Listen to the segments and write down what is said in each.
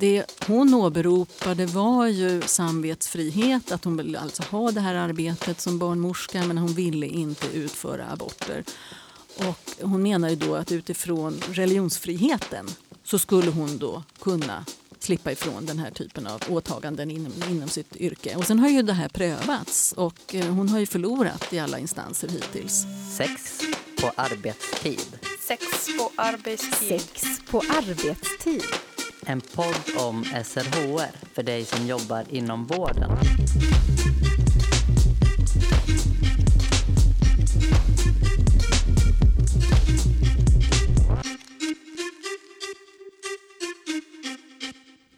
det hon åberopade var ju samvetsfrihet, att hon ville alltså ha det här arbetet som barnmorska men hon ville inte utföra aborter. Och hon menar ju då att utifrån religionsfriheten så skulle hon då kunna slippa ifrån den här typen av åtaganden inom, inom sitt yrke. Och sen har ju det här prövats och eh, hon har ju förlorat i alla instanser hittills. Sex på arbetstid. Sex på arbetstid. Sex på arbetstid. En podd om SRHR för dig som jobbar inom vården.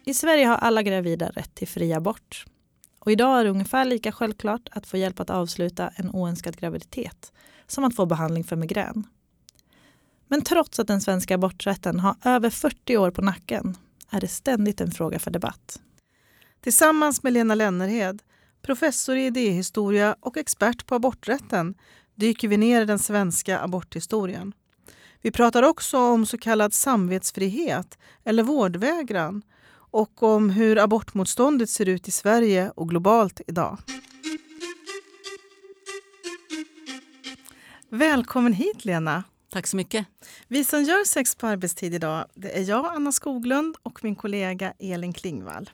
I Sverige har alla gravida rätt till fri abort. Och idag är det ungefär lika självklart att få hjälp att avsluta en oönskad graviditet som att få behandling för migrän. Men trots att den svenska aborträtten har över 40 år på nacken är det ständigt en fråga för debatt. Tillsammans med Lena Lennerhed, professor i idéhistoria och expert på aborträtten dyker vi ner i den svenska aborthistorien. Vi pratar också om så kallad samvetsfrihet eller vårdvägran och om hur abortmotståndet ser ut i Sverige och globalt idag. Välkommen hit Lena! Tack så mycket. Vi som gör Sex på arbetstid idag det är jag, Anna Skoglund och min kollega Elin Klingvall.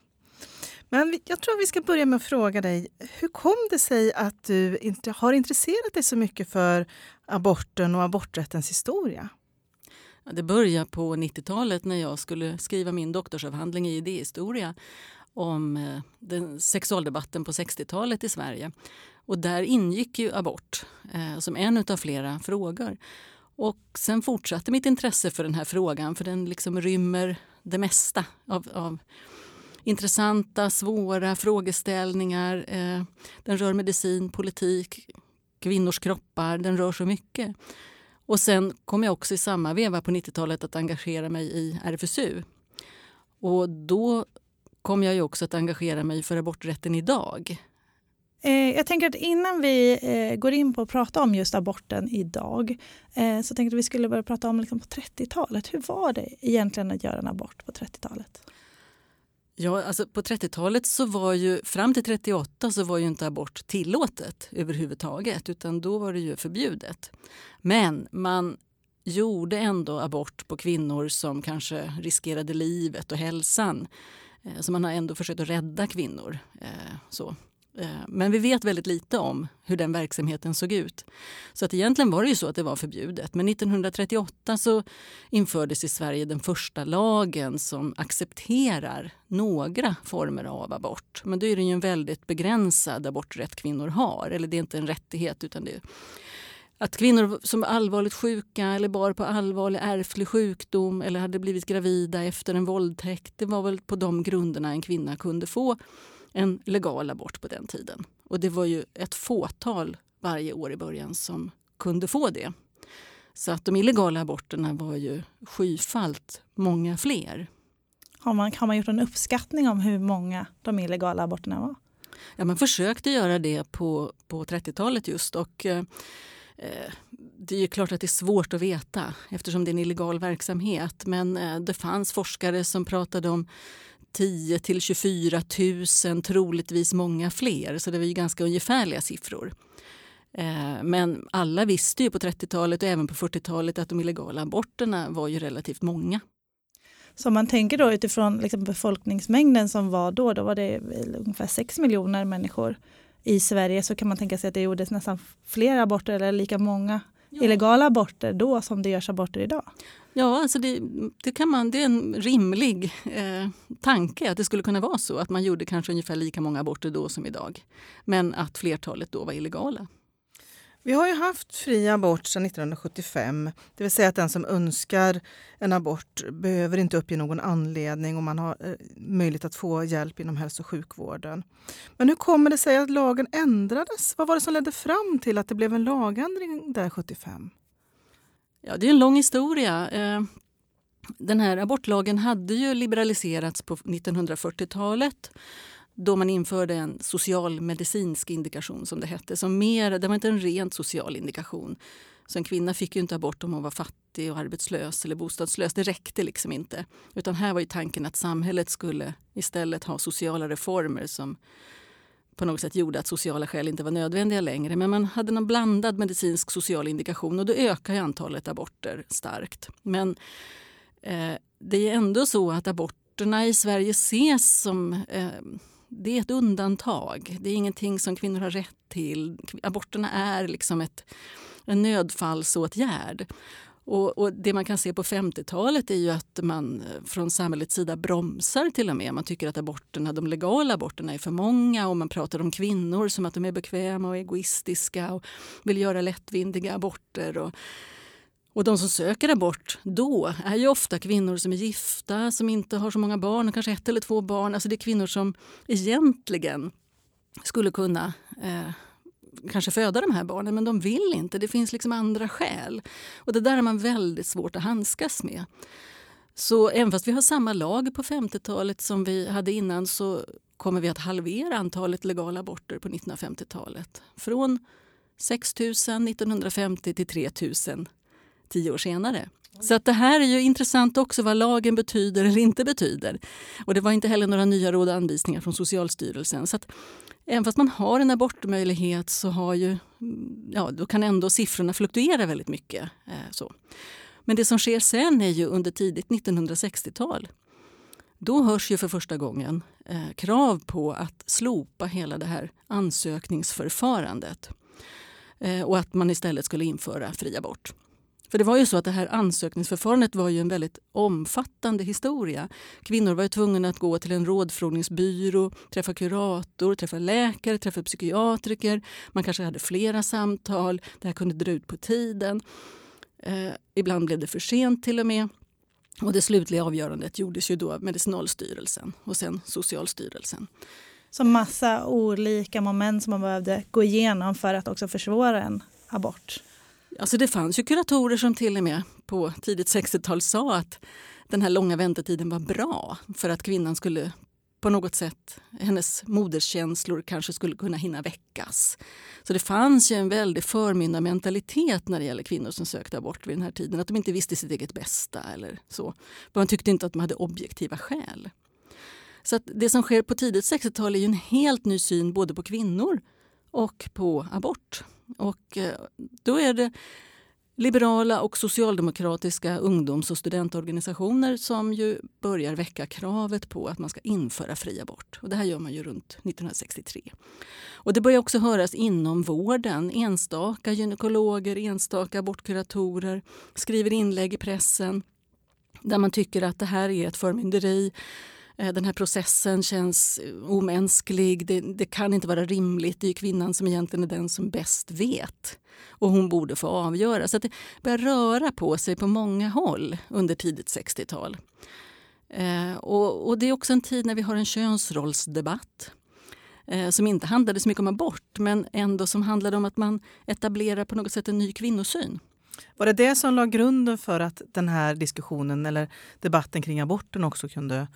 Men jag tror att vi ska börja med att fråga dig, hur kom det sig att du inte har intresserat dig så mycket för aborten och aborträttens historia? Det började på 90-talet när jag skulle skriva min doktorsavhandling i idéhistoria om eh, den sexualdebatten på 60-talet i Sverige. Och där ingick ju abort eh, som en av flera frågor. Och sen fortsatte mitt intresse för den här frågan för den liksom rymmer det mesta av, av intressanta, svåra frågeställningar. Eh, den rör medicin, politik, kvinnors kroppar, den rör så mycket. Och sen kom jag också i samma veva på 90-talet att engagera mig i RFSU. Och då kom jag ju också att engagera mig för aborträtten idag. Eh, jag tänker att innan vi eh, går in på att prata om just aborten idag eh, så tänkte jag att vi skulle börja prata om liksom på 30-talet. Hur var det egentligen att göra en abort på 30-talet? Ja, alltså på 30-talet så var ju fram till 38 så var ju inte abort tillåtet överhuvudtaget utan då var det ju förbjudet. Men man gjorde ändå abort på kvinnor som kanske riskerade livet och hälsan. Eh, så man har ändå försökt att rädda kvinnor. Eh, så. Eh, men vi vet väldigt lite om hur den verksamheten såg ut. Så att egentligen var det ju så att det var förbjudet. Men 1938 så infördes i Sverige den första lagen som accepterar några former av abort. Men då är det ju en väldigt begränsad aborträtt kvinnor har. Eller det är inte en rättighet utan det är att kvinnor som var allvarligt sjuka eller bar på allvarlig ärftlig sjukdom eller hade blivit gravida efter en våldtäkt. Det var väl på de grunderna en kvinna kunde få en legal abort på den tiden. Och det var ju ett fåtal varje år i början som kunde få det. Så att de illegala aborterna var ju skyfallt många fler. Har man, har man gjort en uppskattning om hur många de illegala aborterna var? Ja, man försökte göra det på, på 30-talet just. Och, eh, det är klart att det är svårt att veta eftersom det är en illegal verksamhet. Men eh, det fanns forskare som pratade om 10 till 24 000, troligtvis många fler. Så det var ju ganska ungefärliga siffror. Eh, men alla visste ju på 30-talet och även på 40-talet att de illegala aborterna var ju relativt många. Så om man tänker då utifrån liksom befolkningsmängden som var då, då var det ungefär 6 miljoner människor i Sverige, så kan man tänka sig att det gjordes nästan fler aborter eller lika många ja. illegala aborter då som det görs aborter idag. Ja, alltså det, det, kan man, det är en rimlig eh, tanke att det skulle kunna vara så att man gjorde kanske ungefär lika många aborter då som idag. Men att flertalet då var illegala. Vi har ju haft fri abort sedan 1975. Det vill säga att den som önskar en abort behöver inte uppge någon anledning och man har eh, möjlighet att få hjälp inom hälso och sjukvården. Men hur kommer det sig att lagen ändrades? Vad var det som ledde fram till att det blev en lagändring där 75? Ja, det är en lång historia. Eh, den här abortlagen hade ju liberaliserats på 1940-talet då man införde en socialmedicinsk indikation som det hette. Som mer, det var inte en rent social indikation Så en kvinna fick ju inte abort om hon var fattig och arbetslös eller bostadslös. Det räckte liksom inte. Utan här var ju tanken att samhället skulle istället ha sociala reformer som på något sätt gjorde att sociala skäl inte var nödvändiga längre. Men man hade någon blandad medicinsk social indikation och då ökar antalet aborter starkt. Men eh, det är ändå så att aborterna i Sverige ses som eh, det är ett undantag. Det är ingenting som kvinnor har rätt till. Aborterna är liksom ett, en nödfallsåtgärd. Och, och, det man kan se på 50-talet är ju att man eh, från samhällets sida bromsar till och med. Man tycker att aborterna, de legala aborterna är för många och man pratar om kvinnor som att de är bekväma och egoistiska och vill göra lättvindiga aborter. Och, och de som söker abort då är ju ofta kvinnor som är gifta, som inte har så många barn, kanske ett eller två barn. Alltså det är kvinnor som egentligen skulle kunna eh, kanske föda de här barnen, men de vill inte. Det finns liksom andra skäl. Och det där är man väldigt svårt att handskas med. Så även fast vi har samma lag på 50-talet som vi hade innan så kommer vi att halvera antalet legala aborter på 1950-talet. Från 6 000 1950 till 3 000 tio år senare. Så att det här är ju intressant också vad lagen betyder eller inte betyder. Och det var inte heller några nya råd och anvisningar från Socialstyrelsen. Så att även fast man har en abortmöjlighet så har ju, mm, ja, då kan ändå siffrorna fluktuera väldigt mycket. Eh, så. Men det som sker sen är ju under tidigt 1960-tal. Då hörs ju för första gången eh, krav på att slopa hela det här ansökningsförfarandet. Eh, och att man istället skulle införa fri abort. För det var ju så att det här ansökningsförfarandet var ju en väldigt omfattande historia. Kvinnor var ju tvungna att gå till en rådfrågningsbyrå, träffa kurator, träffa läkare, träffa psykiatriker. Man kanske hade flera samtal. Det här kunde dra ut på tiden. Eh, ibland blev det för sent till och med. Och det slutliga avgörandet gjordes ju då av Medicinalstyrelsen och sen Socialstyrelsen. Så massa olika moment som man behövde gå igenom för att också försvåra en abort? Alltså det fanns ju kuratorer som till och med på tidigt 60-tal sa att den här långa väntetiden var bra för att kvinnan skulle på något sätt, hennes moderskänslor kanske skulle kunna hinna väckas. Så det fanns ju en väldig förmyndarmentalitet när det gäller kvinnor som sökte abort vid den här tiden. Att de inte visste sitt eget bästa eller så. Man tyckte inte att de hade objektiva skäl. Så att det som sker på tidigt 60-tal är ju en helt ny syn både på kvinnor och på abort. Och eh, då är det liberala och socialdemokratiska ungdoms och studentorganisationer som ju börjar väcka kravet på att man ska införa fri abort. Och det här gör man ju runt 1963. Och det börjar också höras inom vården. Enstaka gynekologer, enstaka abortkuratorer skriver inlägg i pressen där man tycker att det här är ett förmynderi Eh, den här processen känns eh, omänsklig. Det, det, kan inte vara rimligt. Det är kvinnan som egentligen är den som bäst vet. Och hon borde få avgöra. Så det börjar röra på sig på många håll under tidigt 60-tal. Eh, och, och, det är också en tid när vi har en könsrollsdebatt eh, som inte handlade så mycket om abort men ändå som handlade om att man etablerar på något sätt en ny kvinnosyn. Var det det som la grunden för att den här diskussionen eller debatten kring aborten också kunde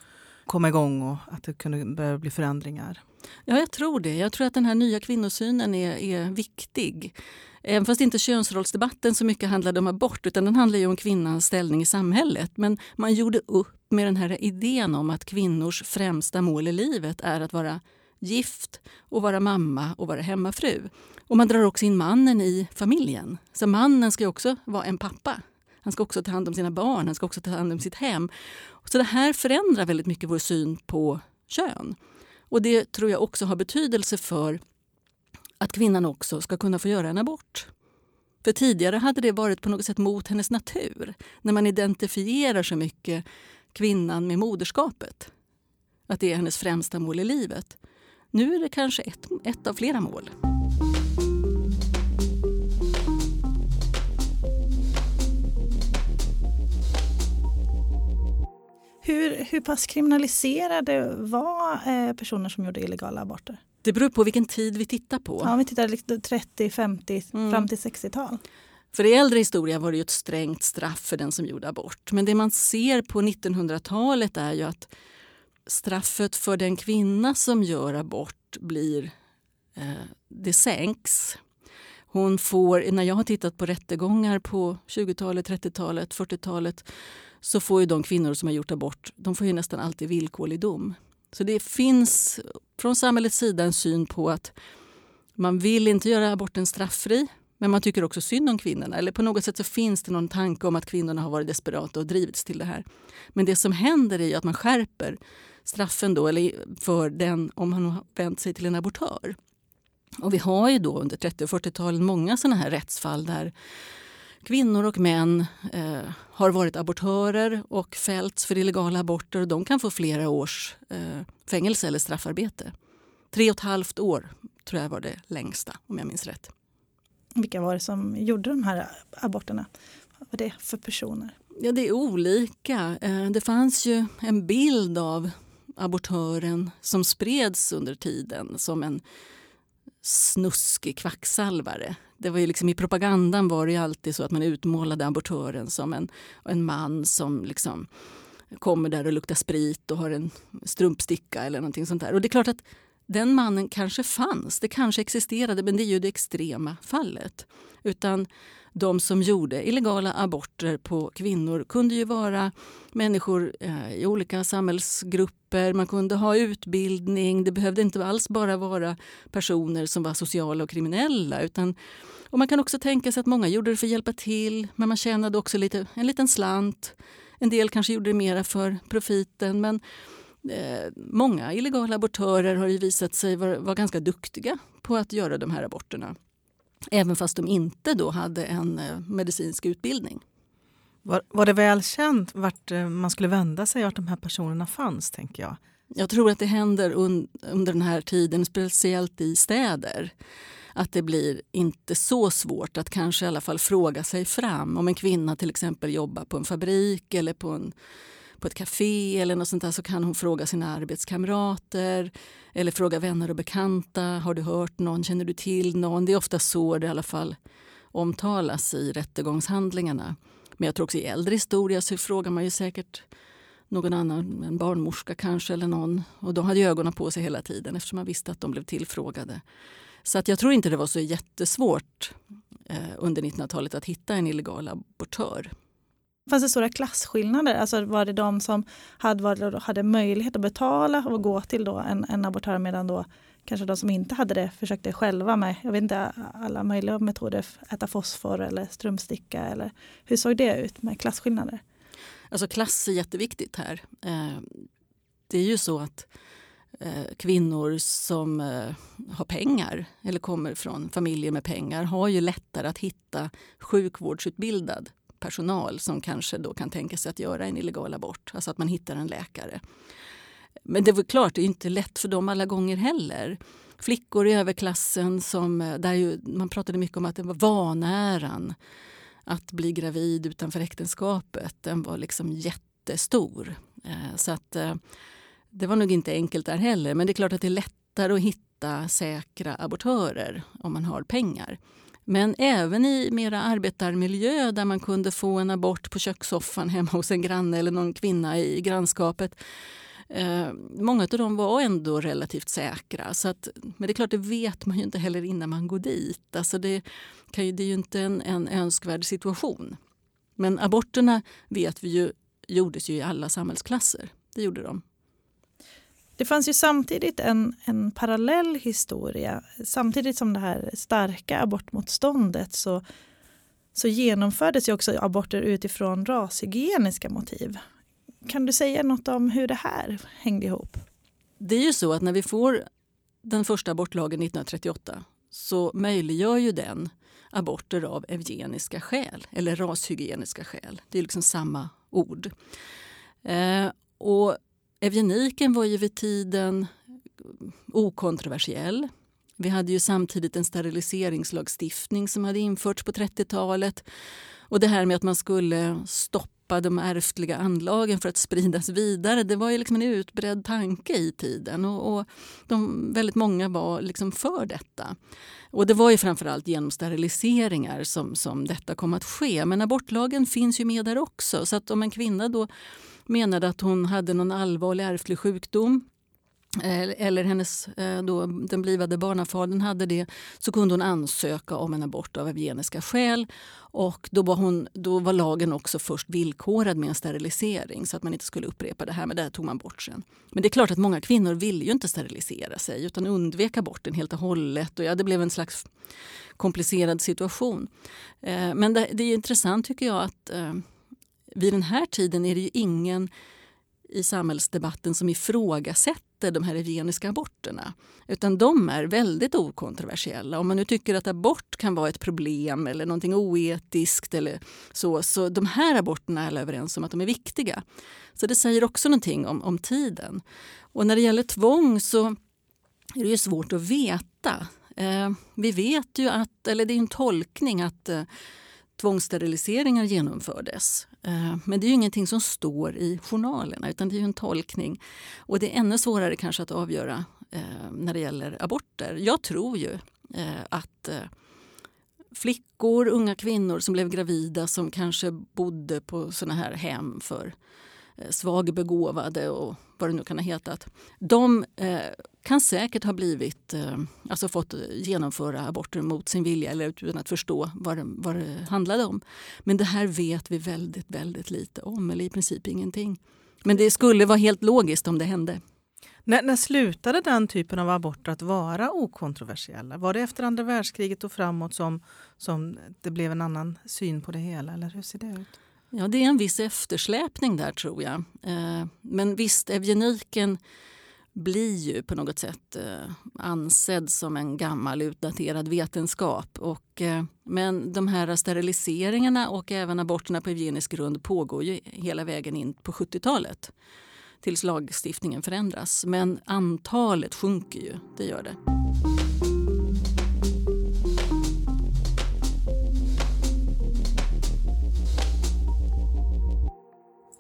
komma igång och att det kunde börja bli förändringar? Ja, jag tror det. Jag tror att den här nya kvinnosynen är, är viktig. Även fast inte könsrollsdebatten så mycket handlade om abort utan den handlar ju om kvinnans ställning i samhället. Men man gjorde upp med den här idén om att kvinnors främsta mål i livet är att vara gift och vara mamma och vara hemmafru. Och man drar också in mannen i familjen. Så mannen ska också vara en pappa. Han ska också ta hand om sina barn, han ska också ta hand om sitt hem. Så det här förändrar väldigt mycket vår syn på kön. Och det tror jag också har betydelse för att kvinnan också ska kunna få göra en abort. För tidigare hade det varit på något sätt mot hennes natur. När man identifierar så mycket kvinnan med moderskapet. Att det är hennes främsta mål i livet. Nu är det kanske ett, ett av flera mål. Hur, hur pass kriminaliserade var eh, personer som gjorde illegala aborter? Det beror på vilken tid vi tittar på. Ja, vi tittar 30, 50, mm. fram till 60-tal. För i äldre historia var det ett strängt straff för den som gjorde abort. Men det man ser på 1900-talet är ju att straffet för den kvinna som gör abort blir... Eh, det sänks. Hon får, när jag har tittat på rättegångar på 20-talet, 30-talet, 40-talet så får ju de kvinnor som har gjort abort de får ju nästan alltid villkorlig dom. Så det finns från samhällets sida en syn på att man vill inte göra aborten strafffri men man tycker också synd om kvinnorna. Eller på något sätt så finns det någon tanke om att kvinnorna har varit desperata och drivits till det här. Men det som händer är att man skärper straffen då, eller för den om man har vänt sig till en abortör. Och vi har ju då under 30 och 40-talen många sådana här rättsfall där kvinnor och män eh, har varit abortörer och fällts för illegala aborter. Och de kan få flera års eh, fängelse eller straffarbete. Tre och ett halvt år tror jag var det längsta om jag minns rätt. Vilka var det som gjorde de här aborterna? Vad var det för personer? Ja, det är olika. Eh, det fanns ju en bild av abortören som spreds under tiden som en snuskig kvacksalvare. Det var ju liksom, I propagandan var det alltid så att man utmålade abortören som en, en man som liksom kommer där och luktar sprit och har en strumpsticka eller någonting sånt där. Och det är klart att den mannen kanske fanns, det kanske existerade men det är ju det extrema fallet. Utan de som gjorde illegala aborter på kvinnor kunde ju vara människor eh, i olika samhällsgrupper. Man kunde ha utbildning. Det behövde inte alls bara vara personer som var sociala och kriminella. Utan, och man kan också tänka sig att många gjorde det för att hjälpa till men man tjänade också lite, en liten slant. En del kanske gjorde det mera för profiten. Men eh, många illegala abortörer har ju visat sig vara, vara ganska duktiga på att göra de här aborterna. Även fast de inte då hade en eh, medicinsk utbildning. Var, var det väl känt vart eh, man skulle vända sig, vart de här personerna fanns? tänker jag? Jag tror att det händer un, under den här tiden, speciellt i städer att det blir inte så svårt att kanske i alla fall fråga sig fram. Om en kvinna till exempel jobbar på en fabrik eller på en på ett café eller något sånt där så kan hon fråga sina arbetskamrater eller fråga vänner och bekanta. Har du hört någon? Känner du till någon? Det är ofta så det i alla fall omtalas i rättegångshandlingarna. Men jag tror också i äldre historia så frågar man ju säkert någon annan, en barnmorska kanske eller någon. Och de hade ögonen på sig hela tiden eftersom man visste att de blev tillfrågade. Så att jag tror inte det var så jättesvårt eh, under 1900-talet att hitta en illegal abortör. Fanns det stora klasskillnader? Alltså var det de som hade, hade möjlighet att betala och gå till då en, en abortör medan då kanske de som inte hade det försökte själva med jag vet inte, alla möjliga metoder, äta fosfor eller strömsticka? Eller, hur såg det ut med klasskillnader? Alltså klass är jätteviktigt här. Eh, det är ju så att eh, kvinnor som eh, har pengar eller kommer från familjer med pengar har ju lättare att hitta sjukvårdsutbildad personal som kanske då kan tänka sig att göra en illegal abort. Alltså att man hittar en läkare. Men det är klart, det är inte lätt för dem alla gånger heller. Flickor i överklassen, som, där ju, man pratade mycket om att det var vanäran att bli gravid utanför äktenskapet. Den var liksom jättestor. Eh, så att, eh, det var nog inte enkelt där heller. Men det är klart att det är lättare att hitta säkra abortörer om man har pengar. Men även i mera arbetarmiljö där man kunde få en abort på kökssoffan hemma hos en granne eller någon kvinna i grannskapet. Eh, många av dem var ändå relativt säkra. Så att, men det är klart, det vet man ju inte heller innan man går dit. Alltså det, kan ju, det är ju inte en, en önskvärd situation. Men aborterna vet vi ju gjordes ju i alla samhällsklasser. Det gjorde de. Det fanns ju samtidigt en, en parallell historia. Samtidigt som det här starka abortmotståndet så, så genomfördes ju också aborter utifrån rashygieniska motiv. Kan du säga något om hur det här hängde ihop? Det är ju så att när vi får den första abortlagen 1938 så möjliggör ju den aborter av eugeniska skäl eller rashygieniska skäl. Det är liksom samma ord. Eh, och Evgeniken var ju vid tiden okontroversiell. Vi hade ju samtidigt en steriliseringslagstiftning som hade införts på 30-talet. Och det här med att man skulle stoppa de ärftliga anlagen för att spridas vidare det var ju liksom en utbredd tanke i tiden. Och, och de, väldigt många var liksom för detta. Och det var ju framförallt genom steriliseringar som, som detta kom att ske. Men abortlagen finns ju med där också. Så att om en kvinna då menade att hon hade någon allvarlig ärftlig sjukdom Eh, eller hennes, eh, då, den blivande barnafadern hade det så kunde hon ansöka om en abort av eugeniska skäl. Och då var, hon, då var lagen också först villkorad med en sterilisering så att man inte skulle upprepa det här. Men det här tog man bort sen. Men det är klart att många kvinnor ville ju inte sterilisera sig utan undvek aborten helt och hållet. Och ja, det blev en slags komplicerad situation. Eh, men det, det är intressant tycker jag att eh, vid den här tiden är det ju ingen i samhällsdebatten som ifrågasätter de här hygieniska aborterna. Utan de är väldigt okontroversiella. Om man nu tycker att abort kan vara ett problem eller någonting oetiskt eller så, så de här aborterna är alla överens om att de är viktiga. Så det säger också någonting om, om tiden. Och när det gäller tvång så är det ju svårt att veta. Eh, vi vet ju att, eller det är en tolkning att eh, tvångssteriliseringar genomfördes. Eh, men det är ju ingenting som står i journalerna utan det är en tolkning. Och det är ännu svårare kanske att avgöra eh, när det gäller aborter. Jag tror ju eh, att flickor, unga kvinnor som blev gravida som kanske bodde på såna här hem för Eh, svagbegåvade och vad det nu kan ha hetat. De eh, kan säkert ha blivit, eh, alltså fått genomföra aborter mot sin vilja eller utan att förstå vad det, vad det handlade om. Men det här vet vi väldigt, väldigt lite om, eller i princip ingenting. Men det skulle vara helt logiskt om det hände. När, när slutade den typen av aborter att vara okontroversiella? Var det efter andra världskriget och framåt som, som det blev en annan syn på det hela? Eller hur ser det ut? Ja, det är en viss eftersläpning där tror jag. Eh, men visst, eugeniken blir ju på något sätt eh, ansedd som en gammal utdaterad vetenskap. Och, eh, men de här steriliseringarna och även aborterna på eugenisk grund pågår ju hela vägen in på 70-talet tills lagstiftningen förändras. Men antalet sjunker ju, det gör det.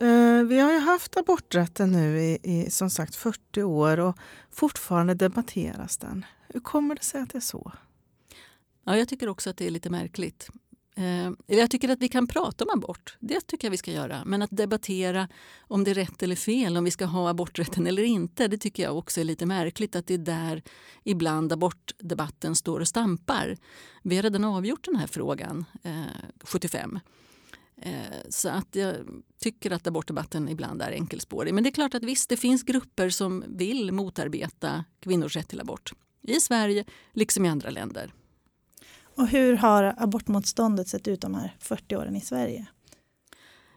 Eh, vi har ju haft aborträtten nu i, i som sagt 40 år och fortfarande debatteras den. Hur kommer det sig att det är så? Ja, jag tycker också att det är lite märkligt. Eh, jag tycker att vi kan prata om abort, det tycker jag vi ska göra. Men att debattera om det är rätt eller fel, om vi ska ha aborträtten eller inte, det tycker jag också är lite märkligt att det är där ibland abortdebatten står och stampar. Vi har redan avgjort den här frågan eh, 75. Eh, så att jag tycker att abortdebatten ibland är enkelspårig. Men det är klart att visst, det finns grupper som vill motarbeta kvinnors rätt till abort. I Sverige, liksom i andra länder. Och hur har abortmotståndet sett ut de här 40 åren i Sverige?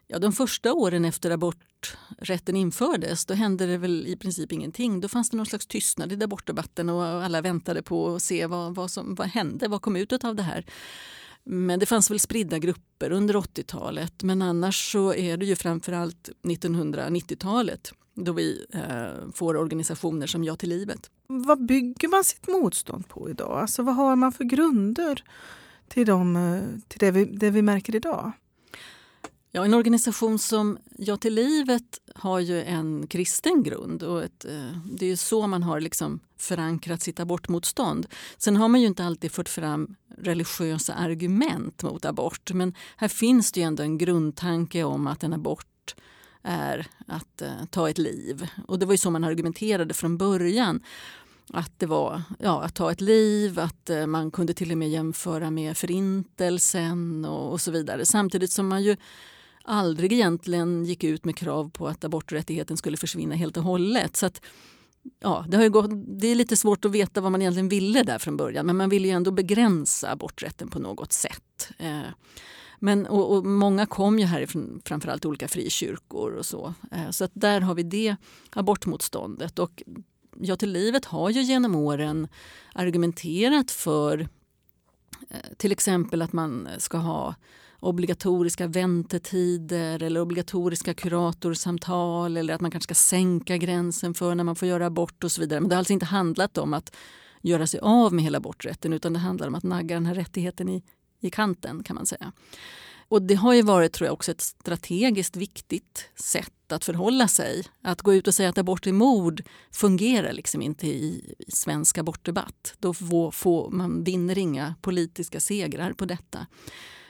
Ja, de första åren efter aborträtten infördes då hände det väl i princip ingenting. Då fanns det någon slags tystnad i abortdebatten och alla väntade på att se vad, vad som vad hände, vad kom ut av det här. Men det fanns väl spridda grupper under 80-talet. Men annars så är det ju framförallt 1990-talet då vi eh, får organisationer som Ja till livet. Vad bygger man sitt motstånd på idag? Alltså vad har man för grunder till, de, eh, till det, vi, det vi märker idag? Ja, en organisation som Ja till livet har ju en kristen grund. och ett, eh, Det är så man har liksom förankrat sitt abortmotstånd. Sen har man ju inte alltid fört fram religiösa argument mot abort men här finns det ju ändå en grundtanke om att en abort är att eh, ta ett liv. Och Det var ju så man argumenterade från början. Att det var ja, att ta ett liv, att eh, man kunde till och med jämföra med förintelsen och, och så vidare. Samtidigt som man ju aldrig egentligen gick ut med krav på att aborträttigheten skulle försvinna helt och hållet. Så att, ja, det, har gått, det är lite svårt att veta vad man egentligen ville där från början men man ville ju ändå begränsa aborträtten på något sätt. Eh, men, och, och, många kom ju härifrån framförallt olika frikyrkor och så. Eh, så att där har vi det abortmotståndet. Och Ja till livet har ju genom åren argumenterat för eh, till exempel att man ska ha obligatoriska väntetider eller obligatoriska kuratorsamtal eller att man kanske ska sänka gränsen för när man får göra abort och så vidare. Men det har alltså inte handlat om att göra sig av med hela aborträtten utan det handlar om att nagga den här rättigheten i, i kanten kan man säga. Och det har ju varit tror jag, också ett strategiskt viktigt sätt att förhålla sig. Att gå ut och säga att abort är mord fungerar liksom inte i, i svensk abortdebatt. Då får, får, man vinner inga politiska segrar på detta.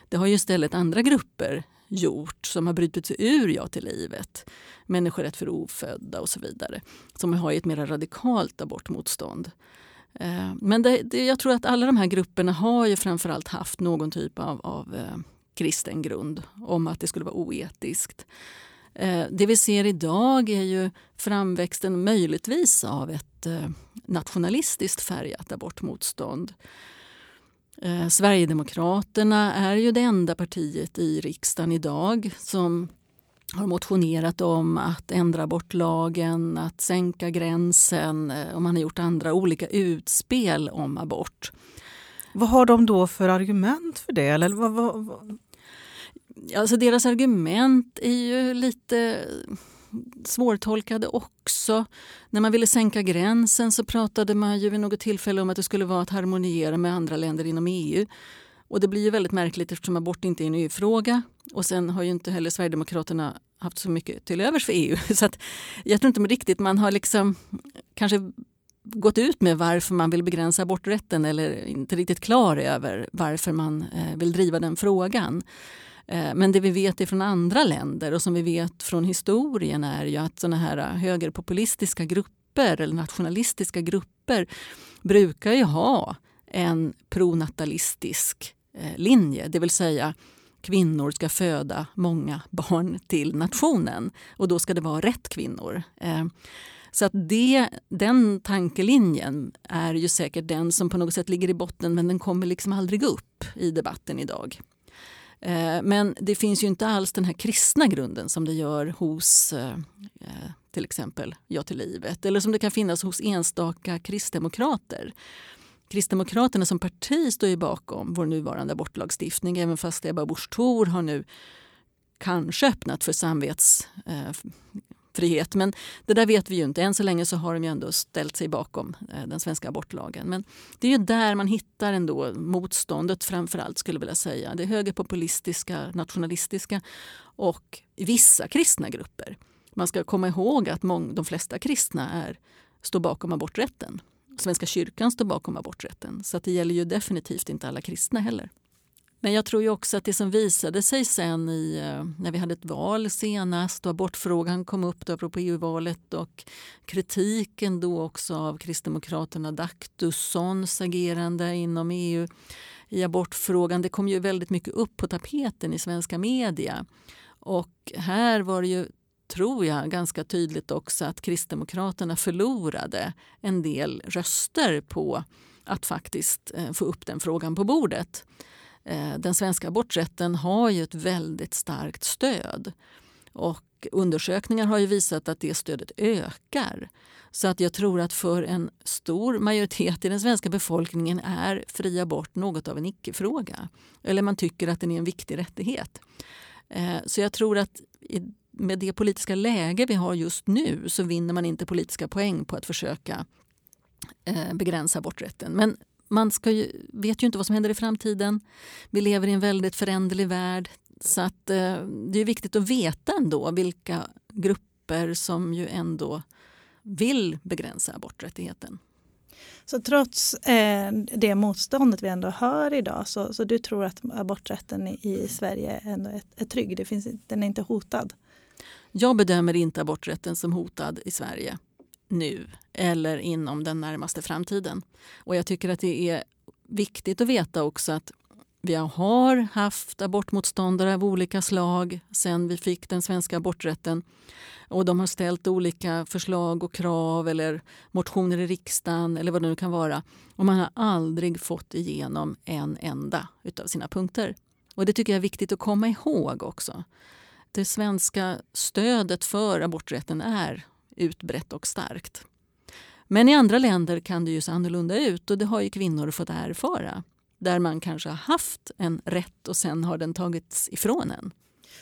Det har ju istället andra grupper gjort som har brutit sig ur Ja till livet. Människorätt för ofödda och så vidare. Som har ett mer radikalt abortmotstånd. Eh, men det, det, jag tror att alla de här grupperna har ju framförallt haft någon typ av, av eh, kristen grund om att det skulle vara oetiskt. Eh, det vi ser idag är ju framväxten möjligtvis av ett nationalistiskt färgat abortmotstånd. Eh, Sverigedemokraterna är ju det enda partiet i riksdagen idag som har motionerat om att ändra abortlagen, att sänka gränsen och man har gjort andra olika utspel om abort. Vad har de då för argument för det? Eller vad, vad, vad? Alltså deras argument är ju lite svårtolkade också. När man ville sänka gränsen så pratade man ju vid något tillfälle om att det skulle vara att harmoniera med andra länder inom EU. Och det blir ju väldigt märkligt eftersom abort inte är en EU-fråga. Och sen har ju inte heller Sverigedemokraterna haft så mycket till övers för EU. Så att jag tror inte riktigt man har liksom kanske gått ut med varför man vill begränsa aborträtten eller inte riktigt klar över varför man eh, vill driva den frågan. Eh, men det vi vet från andra länder och som vi vet från historien är ju att såna här eh, högerpopulistiska grupper eller nationalistiska grupper brukar ju ha en pronatalistisk eh, linje, det vill säga kvinnor ska föda många barn till nationen och då ska det vara rätt kvinnor. Så att det, den tankelinjen är ju säkert den som på något sätt ligger i botten men den kommer liksom aldrig upp i debatten idag. Eh, men det finns ju inte alls den här kristna grunden som det gör hos eh, eh, till exempel Ja till livet eller som det kan finnas hos enstaka kristdemokrater. Kristdemokraterna som parti står ju bakom vår nuvarande abortlagstiftning även fast Ebba Busch Thor har nu kanske öppnat för samvets frihet. Men det där vet vi ju inte. Än så länge så har de ju ändå ställt sig bakom eh, den svenska abortlagen. Men det är ju där man hittar ändå motståndet framförallt skulle jag vilja säga. Det högerpopulistiska, nationalistiska och vissa kristna grupper. Man ska komma ihåg att mång, de flesta kristna är, står bakom aborträtten. Svenska kyrkan står bakom aborträtten. Så det gäller ju definitivt inte alla kristna heller. Men jag tror ju också att det som visade sig sen i, eh, när vi hade ett val senast och abortfrågan kom upp då, apropå EU-valet och kritiken då också av Kristdemokraterna Daktussons agerande inom EU i abortfrågan. Det kom ju väldigt mycket upp på tapeten i svenska media. Och här var det ju tror jag ganska tydligt också att Kristdemokraterna förlorade en del röster på att faktiskt eh, få upp den frågan på bordet. Eh, den svenska aborträtten har ju ett väldigt starkt stöd. Och undersökningar har ju visat att det stödet ökar. Så att jag tror att för en stor majoritet i den svenska befolkningen är fri abort något av en icke-fråga. Eller man tycker att den är en viktig rättighet. Eh, så jag tror att med det politiska läge vi har just nu så vinner man inte politiska poäng på att försöka eh, begränsa aborträtten. Men man ska ju, vet ju inte vad som händer i framtiden. Vi lever i en väldigt föränderlig värld. Så att, eh, det är viktigt att veta ändå vilka grupper som ju ändå vill begränsa aborträttigheten. Så trots eh, det motståndet vi ändå hör idag så, så du tror att aborträtten i, i Sverige ändå är, är trygg? Det finns, den är inte hotad? Jag bedömer inte aborträtten som hotad i Sverige nu eller inom den närmaste framtiden. Och jag tycker att det är viktigt att veta också att vi har haft abortmotståndare av olika slag sen vi fick den svenska aborträtten. Och de har ställt olika förslag och krav eller motioner i riksdagen eller vad det nu kan vara. Och man har aldrig fått igenom en enda utav sina punkter. Och det tycker jag är viktigt att komma ihåg också. Det svenska stödet för aborträtten är utbrett och starkt. Men i andra länder kan det ju se annorlunda ut och det har ju kvinnor fått erfara. Där man kanske har haft en rätt och sen har den tagits ifrån en.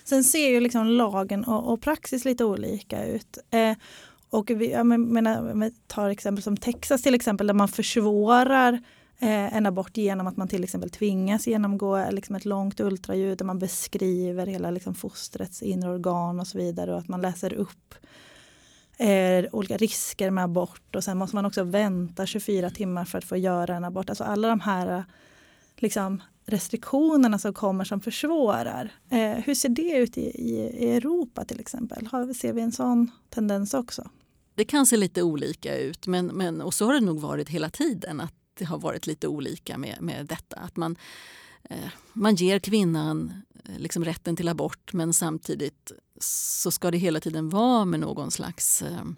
Sen ser ju liksom lagen och, och praxis lite olika ut. Eh, och vi, jag menar, eh, tar exempel som Texas till exempel där man försvårar eh, en abort genom att man till exempel tvingas genomgå eh, liksom ett långt ultraljud där man beskriver hela liksom fostrets inre organ och så vidare och att man läser upp eh, olika risker med abort och sen måste man också vänta 24 timmar för att få göra en abort. Alltså alla de här liksom, restriktionerna som kommer som försvårar. Eh, hur ser det ut i, i, i Europa till exempel? Har, ser vi en sån tendens också? Det kan se lite olika ut, men, men, och så har det nog varit hela tiden. att Det har varit lite olika med, med detta. Att man, Eh, man ger kvinnan eh, liksom rätten till abort men samtidigt så ska det hela tiden vara med någon slags ehm,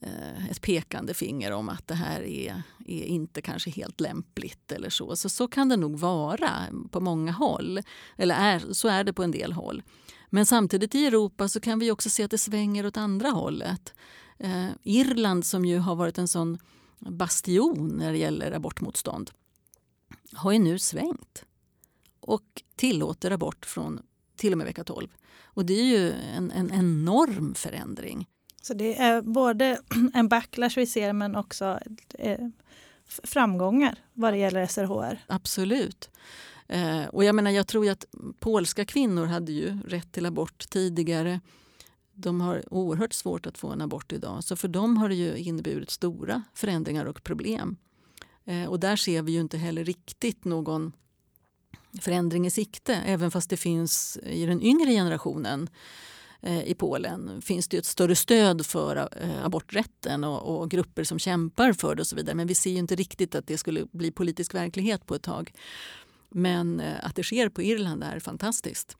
eh, ett pekande finger om att det här är, är inte kanske helt lämpligt eller så. så. Så kan det nog vara på många håll. Eller är, så är det på en del håll. Men samtidigt i Europa så kan vi också se att det svänger åt andra hållet. Eh, Irland som ju har varit en sån bastion när det gäller abortmotstånd har ju nu svängt och tillåter abort från till och med vecka 12. Och det är ju en, en enorm förändring. Så det är både en backlash vi ser men också eh, framgångar vad det gäller SRHR. Absolut. Eh, och jag menar, jag tror att polska kvinnor hade ju rätt till abort tidigare. De har oerhört svårt att få en abort idag. Så för dem har det ju inneburit stora förändringar och problem. Eh, och där ser vi ju inte heller riktigt någon förändring i sikte. Även fast det finns i den yngre generationen eh, i Polen finns det ett större stöd för eh, aborträtten och, och, grupper som kämpar för det och så vidare. Men vi ser inte riktigt att det skulle bli politisk verklighet på ett tag. Men att det sker på Irland är fantastiskt.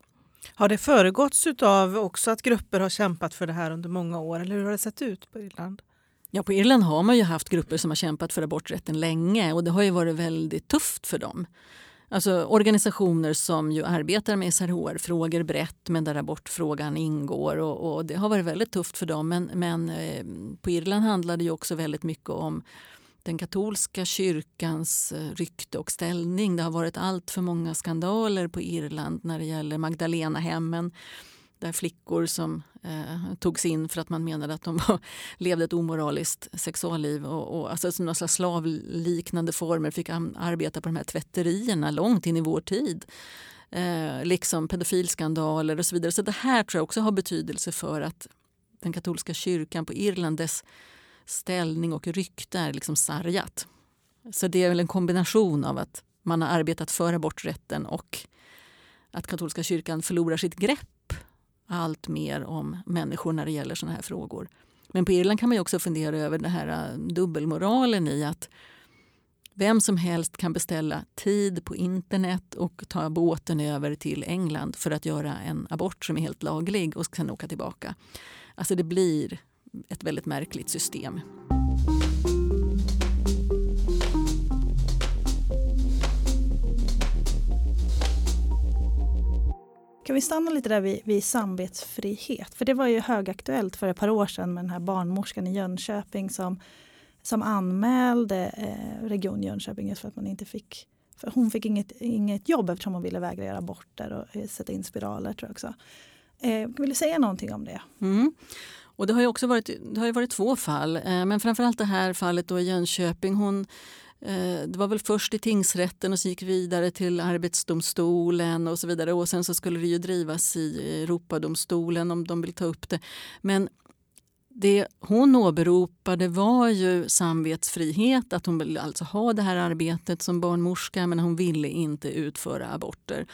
Har det föregåtts av också att grupper har kämpat för det här under många år? Eller hur har det sett ut på Irland? Ja, på Irland har man ju haft grupper som har kämpat för aborträtten länge och det har ju varit väldigt tufft för dem. Alltså organisationer som ju arbetar med SRHR-frågor brett men där abortfrågan ingår. Och, och, det har varit väldigt tufft för dem. Men, men eh, på Irland handlar det ju också väldigt mycket om den katolska kyrkans eh, rykte och ställning. Det har varit allt för många skandaler på Irland när det gäller Magdalena-hemmen där flickor som eh, togs in för att man menade att de var, levde ett omoraliskt sexualliv och, och alltså några slags slavliknande former fick arbeta på de här tvätterierna långt in i vår tid. Eh, liksom pedofilskandaler och så vidare. Så det här tror jag också har betydelse för att den katolska kyrkan på Irland, dess ställning och rykte är liksom sargat. Så det är väl en kombination av att man har arbetat för aborträtten och att katolska kyrkan förlorar sitt grepp allt mer om människor när det gäller såna här frågor. Men på Irland kan man också fundera över den här äh, dubbelmoralen i att vem som helst kan beställa tid på internet och ta båten över till England för att göra en abort som är helt laglig och sen åka tillbaka. Alltså det blir ett väldigt märkligt system. Kan vi stanna lite där vid, vid samvetsfrihet? För det var ju högaktuellt för ett par år sedan med den här barnmorskan i Jönköping som, som anmälde eh, Region Jönköping just för att man inte fick för hon fick inget, inget jobb eftersom hon ville vägra göra aborter och eh, sätta in spiraler. tror jag också. Eh, vill du säga någonting om det? Mm. Och det har ju också varit, det har varit två fall, eh, men framförallt det här fallet då i Jönköping. Hon, Eh, det var väl först i tingsrätten och så gick vidare till Arbetsdomstolen och så vidare. Och sen så skulle det ju drivas i Europadomstolen om de vill ta upp det. Men det hon åberopade var ju samvetsfrihet, att hon ville alltså ha det här arbetet som barnmorska men hon ville inte utföra aborter.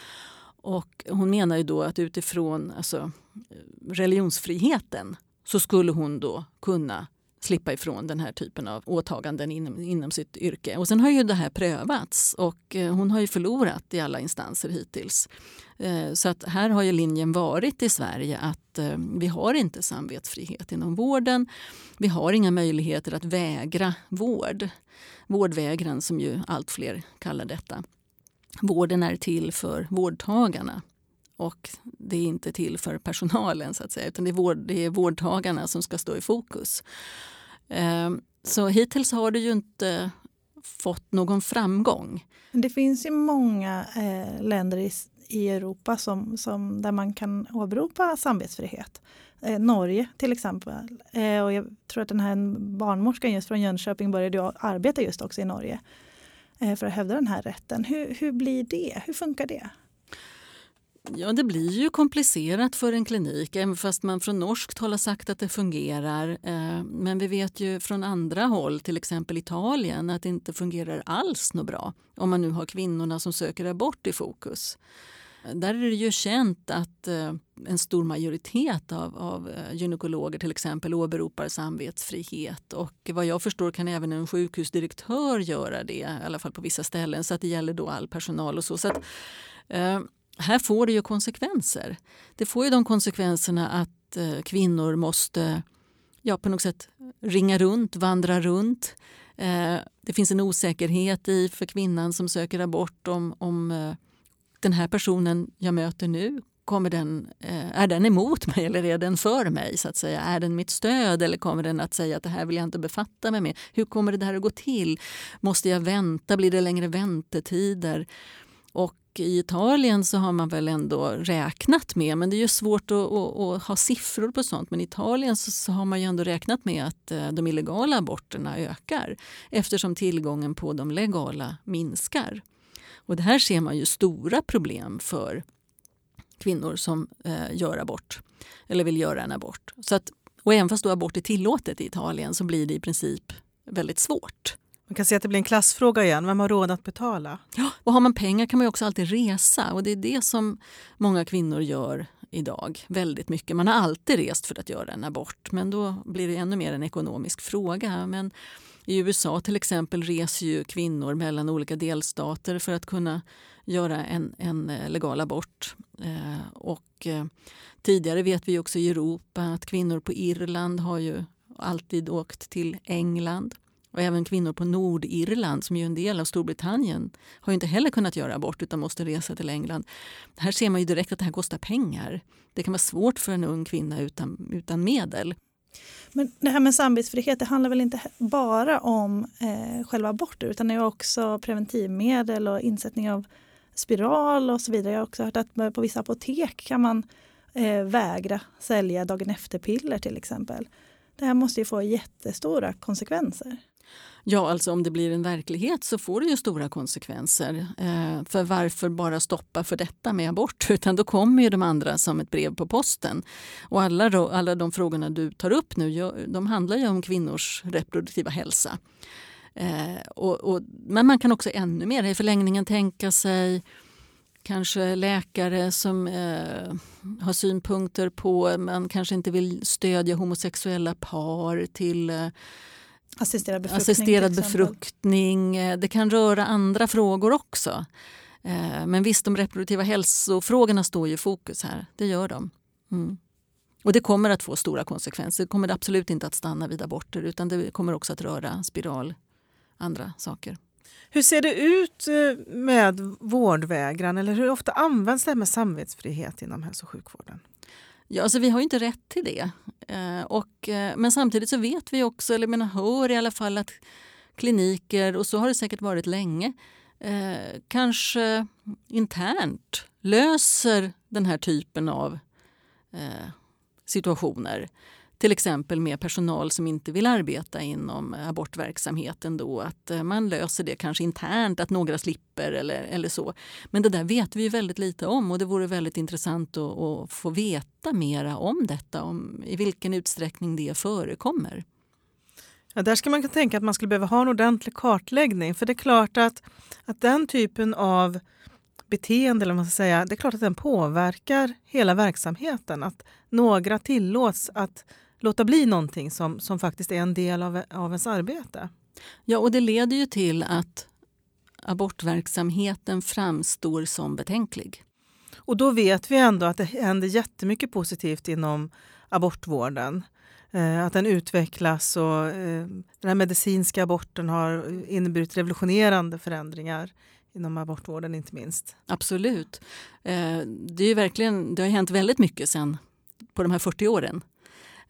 Och hon menar ju då att utifrån alltså, eh, religionsfriheten så skulle hon då kunna slippa ifrån den här typen av åtaganden inom, inom sitt yrke. Och sen har ju det här prövats och eh, hon har ju förlorat i alla instanser hittills. Eh, så att här har ju linjen varit i Sverige att eh, vi har inte samvetsfrihet inom vården. Vi har inga möjligheter att vägra vård. Vårdvägran som ju allt fler kallar detta. Vården är till för vårdtagarna och det är inte till för personalen så att säga utan det är, vård, det är vårdtagarna som ska stå i fokus. Ehm, så hittills har det ju inte fått någon framgång. Det finns ju många eh, länder i, i Europa som, som, där man kan åberopa samvetsfrihet. Eh, Norge till exempel. Eh, och jag tror att den här barnmorskan just från Jönköping började arbeta just också i Norge eh, för att hävda den här rätten. Hur, hur blir det? Hur funkar det? Ja, det blir ju komplicerat för en klinik även fast man från norskt håll har sagt att det fungerar. Eh, men vi vet ju från andra håll, till exempel Italien, att det inte fungerar alls något bra om man nu har kvinnorna som söker abort i fokus. Där är det ju känt att eh, en stor majoritet av, av eh, gynekologer till exempel åberopar samvetsfrihet. Och vad jag förstår kan även en sjukhusdirektör göra det, i alla fall på vissa ställen. Så att det gäller då all personal och så. så att, eh, här får det ju konsekvenser. Det får ju de konsekvenserna att eh, kvinnor måste ja, på något sätt ringa runt, vandra runt. Eh, det finns en osäkerhet i för kvinnan som söker abort om, om eh, den här personen jag möter nu Kommer den, eh, är den emot mig eller är den för mig? så att säga? Är den mitt stöd eller kommer den att säga att det här vill jag inte befatta mig med? Hur kommer det här att gå till? Måste jag vänta? Blir det längre väntetider? Och i Italien så har man väl ändå räknat med, men det är ju svårt att, att, att ha siffror på sånt, men i Italien så, så, har man ju ändå räknat med att eh, de illegala aborterna ökar eftersom tillgången på de legala minskar. Och det här ser man ju stora problem för kvinnor som eh, gör abort eller vill göra en abort. Så att, och även fast då abort är tillåtet i Italien så blir det i princip väldigt svårt. Man kan säga att det blir en klassfråga igen. Vem har råd att betala? Ja, och har man pengar kan man också alltid resa. Och Det är det som många kvinnor gör idag. Väldigt mycket. Man har alltid rest för att göra en abort men då blir det ännu mer en ekonomisk fråga. Men i USA till exempel reser ju kvinnor mellan olika delstater för att kunna göra en, en eh, legal abort. Eh, och, eh, tidigare vet vi också i Europa att kvinnor på Irland har ju alltid åkt till England. Och även kvinnor på Nordirland, som är en del av Storbritannien, har inte heller kunnat göra abort utan måste resa till England. Här ser man ju direkt att det här kostar pengar. Det kan vara svårt för en ung kvinna utan, utan medel. Men det här med samvetsfrihet det handlar väl inte bara om eh, själva aborter utan det är också preventivmedel och insättning av spiral och så vidare. Jag har också hört att på vissa apotek kan man eh, vägra sälja dagen efter-piller till exempel. Det här måste ju få jättestora konsekvenser. Ja, alltså om det blir en verklighet så får det ju stora konsekvenser. Eh, för varför bara stoppa för detta med abort? Utan då kommer ju de andra som ett brev på posten. Och alla, då, alla de frågorna du tar upp nu, de handlar ju om kvinnors reproduktiva hälsa. Eh, och, och, men man kan också ännu mer i förlängningen tänka sig kanske läkare som eh, har synpunkter på, man kanske inte vill stödja homosexuella par till eh, Assisterad befruktning. Assisterad befruktning. Eh, det kan röra andra frågor också. Eh, men visst, de reproduktiva hälsofrågorna står ju i fokus här. Det gör de. Mm. Och det kommer att få stora konsekvenser. Det kommer absolut inte att stanna vid aborter utan det kommer också att röra spiral, andra saker. Hur ser det ut eh, med vårdvägran eller hur ofta används det här med samvetsfrihet inom hälso och sjukvården? Ja, alltså vi har inte rätt till det. Eh, och, eh, men samtidigt så vet vi också, eller menar, hör i alla fall att kliniker, och så har det säkert varit länge, eh, kanske internt löser den här typen av eh, situationer till exempel med personal som inte vill arbeta inom abortverksamheten då att eh, man löser det kanske internt, att några slipper eller, eller så. Men det där vet vi väldigt lite om och det vore väldigt intressant att, att få veta mera om detta, om i vilken utsträckning det förekommer. Ja, där ska man tänka att man skulle behöva ha en ordentlig kartläggning för det är klart att, att den typen av beteende, eller man ska säga, det är klart att den påverkar hela verksamheten. Att några tillåts att låta bli någonting som, som faktiskt är en del av, av ens arbete. Ja, och det leder ju till att abortverksamheten framstår som betänklig. Och då vet vi ändå att det händer jättemycket positivt inom abortvården. Eh, att den utvecklas och eh, den här medicinska aborten har inneburit revolutionerande förändringar inom abortvården inte minst. Absolut. Eh, det, är verkligen, det har hänt väldigt mycket sen på de här 40 åren.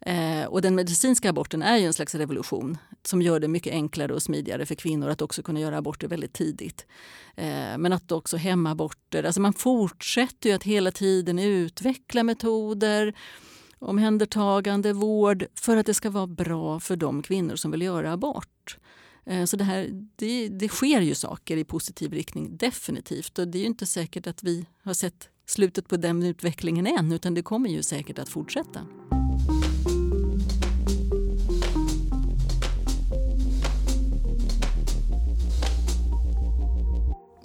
Eh, och den medicinska aborten är ju en slags revolution som gör det mycket enklare och smidigare för kvinnor att också kunna göra aborter väldigt tidigt. Eh, men att också hemaborter, alltså man fortsätter ju att hela tiden utveckla metoder omhändertagande, vård för att det ska vara bra för de kvinnor som vill göra abort. Eh, så det, här, det, det, sker ju saker i positiv riktning, definitivt. Och det är inte säkert att vi har sett slutet på den utvecklingen än utan det kommer ju säkert att fortsätta.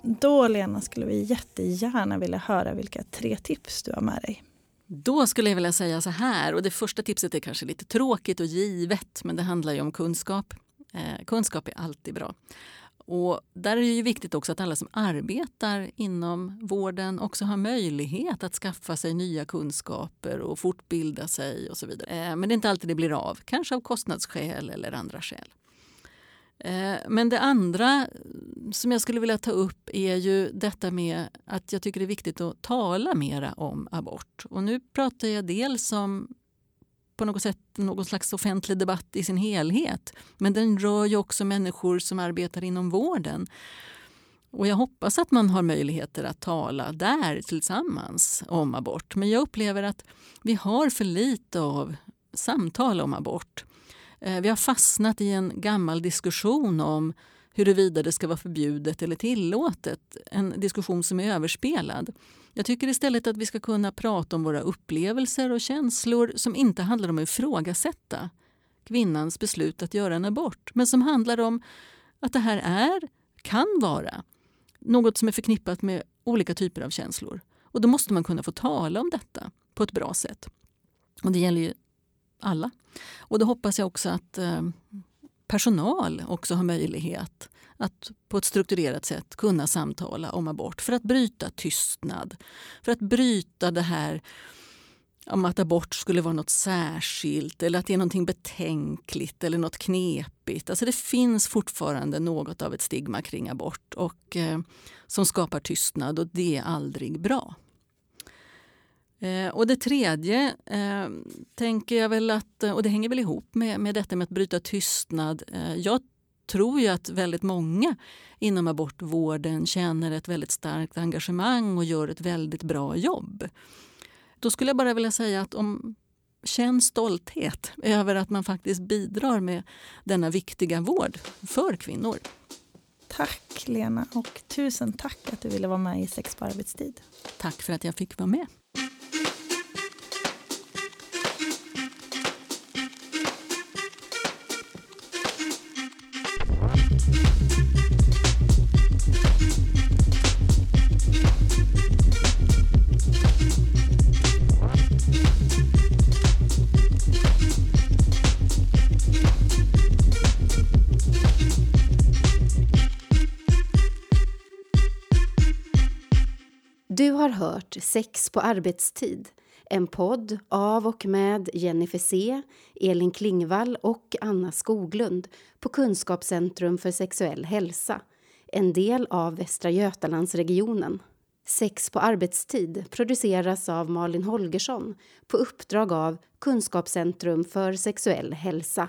Då Lena skulle vi jättegärna vilja höra vilka tre tips du har med dig. Då skulle jag vilja säga så här, och det första tipset är kanske lite tråkigt och givet men det handlar ju om kunskap. Eh, kunskap är alltid bra. Och där är det ju viktigt också att alla som arbetar inom vården också har möjlighet att skaffa sig nya kunskaper och fortbilda sig och så vidare. Eh, men det är inte alltid det blir av, kanske av kostnadsskäl eller andra skäl. Eh, men det andra som jag skulle vilja ta upp är ju detta med att jag tycker det är viktigt att tala mera om abort. Och nu pratar jag dels om på något sätt någon slags offentlig debatt i sin helhet. Men den rör ju också människor som arbetar inom vården. Och jag hoppas att man har möjligheter att tala där tillsammans om abort. Men jag upplever att vi har för lite av samtal om abort. Eh, vi har fastnat i en gammal diskussion om huruvida det ska vara förbjudet eller tillåtet. En diskussion som är överspelad. Jag tycker istället att vi ska kunna prata om våra upplevelser och känslor som inte handlar om att ifrågasätta kvinnans beslut att göra en abort men som handlar om att det här är, kan vara, något som är förknippat med olika typer av känslor. Och Då måste man kunna få tala om detta på ett bra sätt. Och Det gäller ju alla. Och då hoppas jag också att eh, personal också har möjlighet att på ett strukturerat sätt kunna samtala om abort för att bryta tystnad. För att bryta det här om att abort skulle vara något särskilt eller att det är något betänkligt eller något knepigt. Alltså det finns fortfarande något av ett stigma kring abort och, eh, som skapar tystnad och det är aldrig bra. Eh, och det tredje eh, tänker jag väl att, och det hänger väl ihop med, med detta med att bryta tystnad. Eh, jag tror ju att väldigt många inom abortvården känner ett väldigt starkt engagemang och gör ett väldigt bra jobb. Då skulle jag bara vilja säga att om Känn stolthet över att man faktiskt bidrar med denna viktiga vård för kvinnor. Tack Lena och tusen tack att du ville vara med i Sex på arbetstid. Tack för att jag fick vara med. Hört Sex på arbetstid, en podd av och med Jennifer C, Elin Klingvall och Anna Skoglund på Kunskapscentrum för sexuell hälsa, en del av Västra Götalandsregionen. Sex på arbetstid produceras av Malin Holgersson på uppdrag av Kunskapscentrum för sexuell hälsa.